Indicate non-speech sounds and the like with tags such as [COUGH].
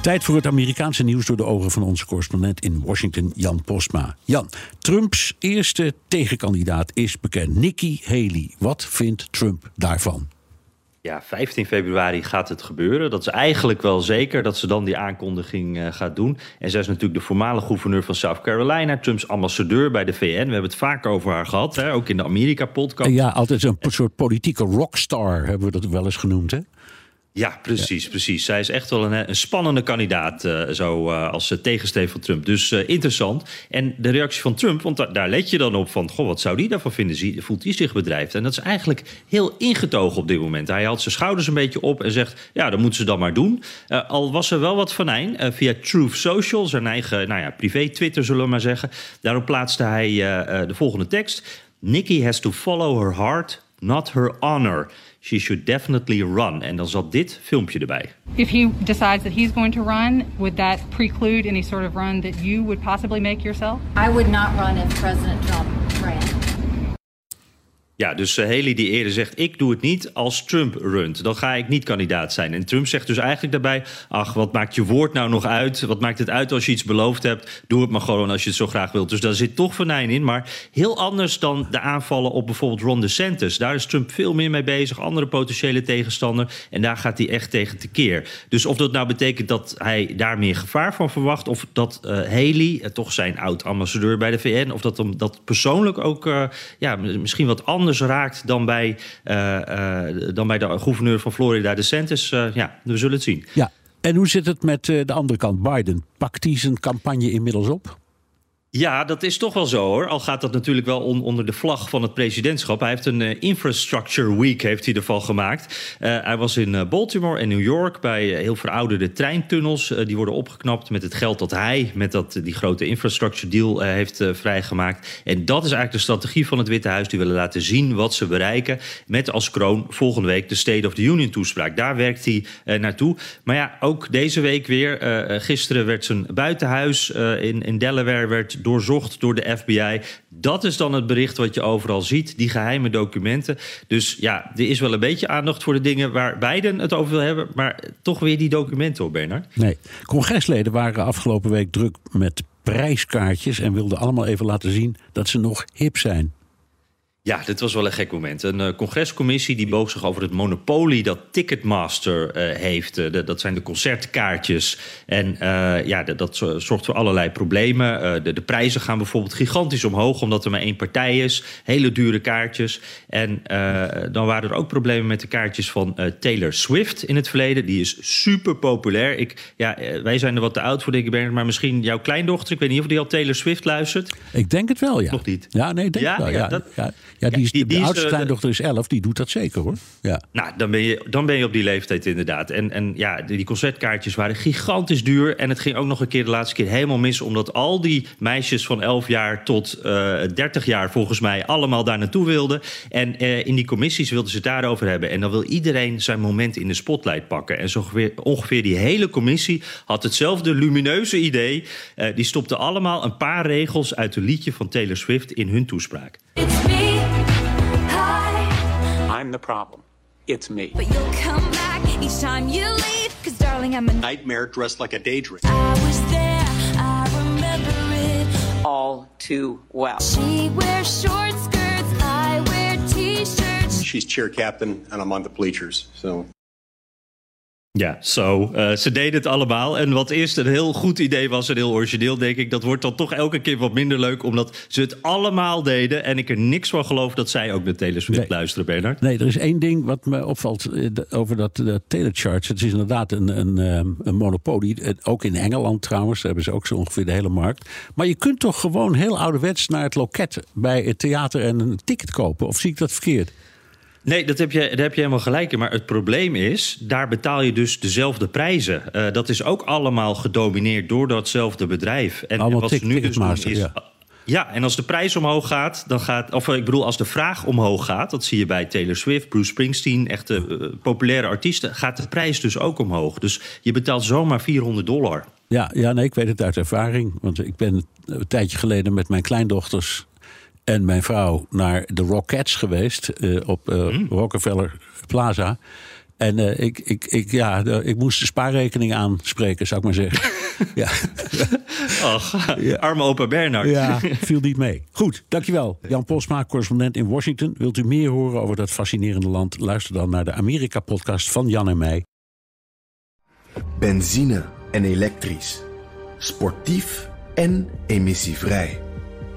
Tijd voor het Amerikaanse nieuws door de ogen van onze correspondent in Washington, Jan Postma. Jan, Trumps eerste tegenkandidaat is bekend, Nikki Haley. Wat vindt Trump daarvan? Ja, 15 februari gaat het gebeuren. Dat is eigenlijk wel zeker dat ze dan die aankondiging uh, gaat doen. En zij is natuurlijk de voormalige gouverneur van South Carolina, Trumps ambassadeur bij de VN. We hebben het vaak over haar gehad, hè? ook in de Amerika-podcast. Ja, altijd een soort politieke rockstar hebben we dat wel eens genoemd, hè? Ja, precies, precies. Zij is echt wel een, een spannende kandidaat, uh, zo uh, als tegensteef van Trump. Dus uh, interessant. En de reactie van Trump, want da daar let je dan op van... goh, wat zou die daarvan vinden? Zie, voelt hij zich bedreigd? En dat is eigenlijk heel ingetogen op dit moment. Hij haalt zijn schouders een beetje op en zegt... ja, dat moeten ze dan maar doen. al was er wel wat vanijn via Truth Social, zijn eigen nou ja, privé-Twitter zullen we maar zeggen. Daarop plaatste hij de volgende tekst. Nikki has to follow her heart, not her honor... She should definitely run. En dan zat dit filmpje erbij. If he decides that he's going to run, would that preclude any sort of run that you would possibly make yourself? I would not run if President Trump ran. Ja, dus uh, Haley die eerder zegt, ik doe het niet als Trump runt. Dan ga ik niet kandidaat zijn. En Trump zegt dus eigenlijk daarbij, ach, wat maakt je woord nou nog uit? Wat maakt het uit als je iets beloofd hebt? Doe het maar gewoon als je het zo graag wilt. Dus daar zit toch venijn in. Maar heel anders dan de aanvallen op bijvoorbeeld Ron DeSantis. Daar is Trump veel meer mee bezig. Andere potentiële tegenstander. En daar gaat hij echt tegen tekeer. Dus of dat nou betekent dat hij daar meer gevaar van verwacht... of dat uh, Haley, uh, toch zijn oud-ambassadeur bij de VN... of dat hem dat persoonlijk ook ja, misschien wat anders raakt dan bij, uh, uh, dan bij de gouverneur van Florida, DeSantis. Uh, ja, we zullen het zien. Ja. En hoe zit het met de andere kant, Biden? Pakt hij zijn campagne inmiddels op? Ja, dat is toch wel zo hoor. Al gaat dat natuurlijk wel on, onder de vlag van het presidentschap. Hij heeft een uh, infrastructure week heeft hij ervan gemaakt. Uh, hij was in uh, Baltimore en New York bij heel verouderde treintunnels. die worden opgeknapt met het geld dat hij met dat, die grote infrastructure deal heeft vrijgemaakt. En dat is eigenlijk de strategie van het Witte Huis. Die willen laten zien wat ze bereiken. Met als kroon volgende week de State of the Union toespraak. Daar werkt hij naartoe. Maar ja, ook deze week weer. gisteren werd zijn buitenhuis in, in Delaware werd doorzocht door de FBI. Dat is dan het bericht wat je overal ziet, die geheime documenten. Dus ja, er is wel een beetje aandacht voor de dingen waar Biden het over wil hebben, maar toch weer die documenten op, Bernard. Nee, congresleden waren afgelopen week druk met prijskaartjes en wilden allemaal even laten zien dat ze nog hip zijn. Ja, dit was wel een gek moment. Een uh, congrescommissie die boog zich over het monopolie dat Ticketmaster uh, heeft. Uh, de, dat zijn de concertkaartjes. En ja, de, dat zorgt voor allerlei problemen. De, de, prijzen gaan bijvoorbeeld gigantisch omhoog, omdat er maar één partij is. Hele dure kaartjes. En dan waren er ook problemen met de kaartjes van Taylor Swift in het verleden. Die is super populair. Ik, ja, wij zijn er wat te oud voor, denk ik, Bernard. Maar misschien jouw kleindochter, ik weet niet of die al Taylor Swift luistert. Ik denk het wel, ja. Nog niet? Ja, nee, denk ja, wel. Ja, ja, dat, ja. Ja, die, is, die, de oudste is, kleindochter is 11, die doet dat zeker hoor. Ja. Nou, dan ben, je, dan ben je op die leeftijd inderdaad. En, en ja, die concertkaartjes waren gigantisch duur. En het ging ook nog een keer de laatste keer helemaal mis. Omdat al die meisjes van 11 jaar tot uh, 30 jaar volgens mij allemaal daar naartoe wilden. En uh, in die commissies wilden ze het daarover hebben. En dan wil iedereen zijn moment in de spotlight pakken. En zo ongeveer, ongeveer die hele commissie had hetzelfde lumineuze idee. Uh, die stopte allemaal een paar regels uit een liedje van Taylor Swift in hun toespraak. It's me. I'm the problem. It's me. But you'll come back each time you leave. Cause darling, I'm a nightmare dressed like a daydream. I was there, I remember it. All too well. She wears short skirts, I wear t-shirts. She's cheer captain and I'm on the bleachers, so... Ja, zo. Uh, ze deden het allemaal. En wat eerst een heel goed idee was, een heel origineel, denk ik, dat wordt dan toch elke keer wat minder leuk, omdat ze het allemaal deden. En ik er niks van geloof dat zij ook naar Taylor Swift Nee. luisteren, Bernard. Nee, er is één ding wat me opvalt eh, over dat de telecharts. Het is inderdaad een, een, een monopolie. Eh, Ook in Engeland trouwens, daar hebben ze ook zo ongeveer de hele markt. Maar je kunt toch gewoon heel ouderwets naar het loket bij het theater en een ticket kopen? Of zie ik dat verkeerd? Nee, dat heb je, daar heb je helemaal gelijk in. Maar het probleem is, daar betaal je dus dezelfde prijzen. Eh, dat is ook allemaal gedomineerd door datzelfde bedrijf. En, wat ze nu dus doen is... ja. Ja, en als de prijs omhoog gaat, dan gaat. Of eh, ik bedoel, als de vraag omhoog gaat, dat zie je bij Taylor Swift, Bruce Springsteen, echte eh, populaire artiesten, gaat de prijs dus ook omhoog. Dus je betaalt zomaar 400 dollar. Ja, ja, nee, ik weet het uit ervaring. Want ik ben een tijdje geleden met mijn kleindochters en mijn vrouw naar de Rockettes geweest eh, op eh, Hmm. Rockefeller Plaza. En eh, ik, ik, ik, ja, ik moest de spaarrekening aanspreken, zou ik maar zeggen. [LAUGHS] ja, Ach, arme opa Bernard. ja, viel niet mee. Goed, dankjewel. Jan Posma, correspondent in Washington. Wilt u meer horen over dat fascinerende land? Luister dan naar de Amerika-podcast van Jan en mij. Benzine en elektrisch. Sportief en emissievrij.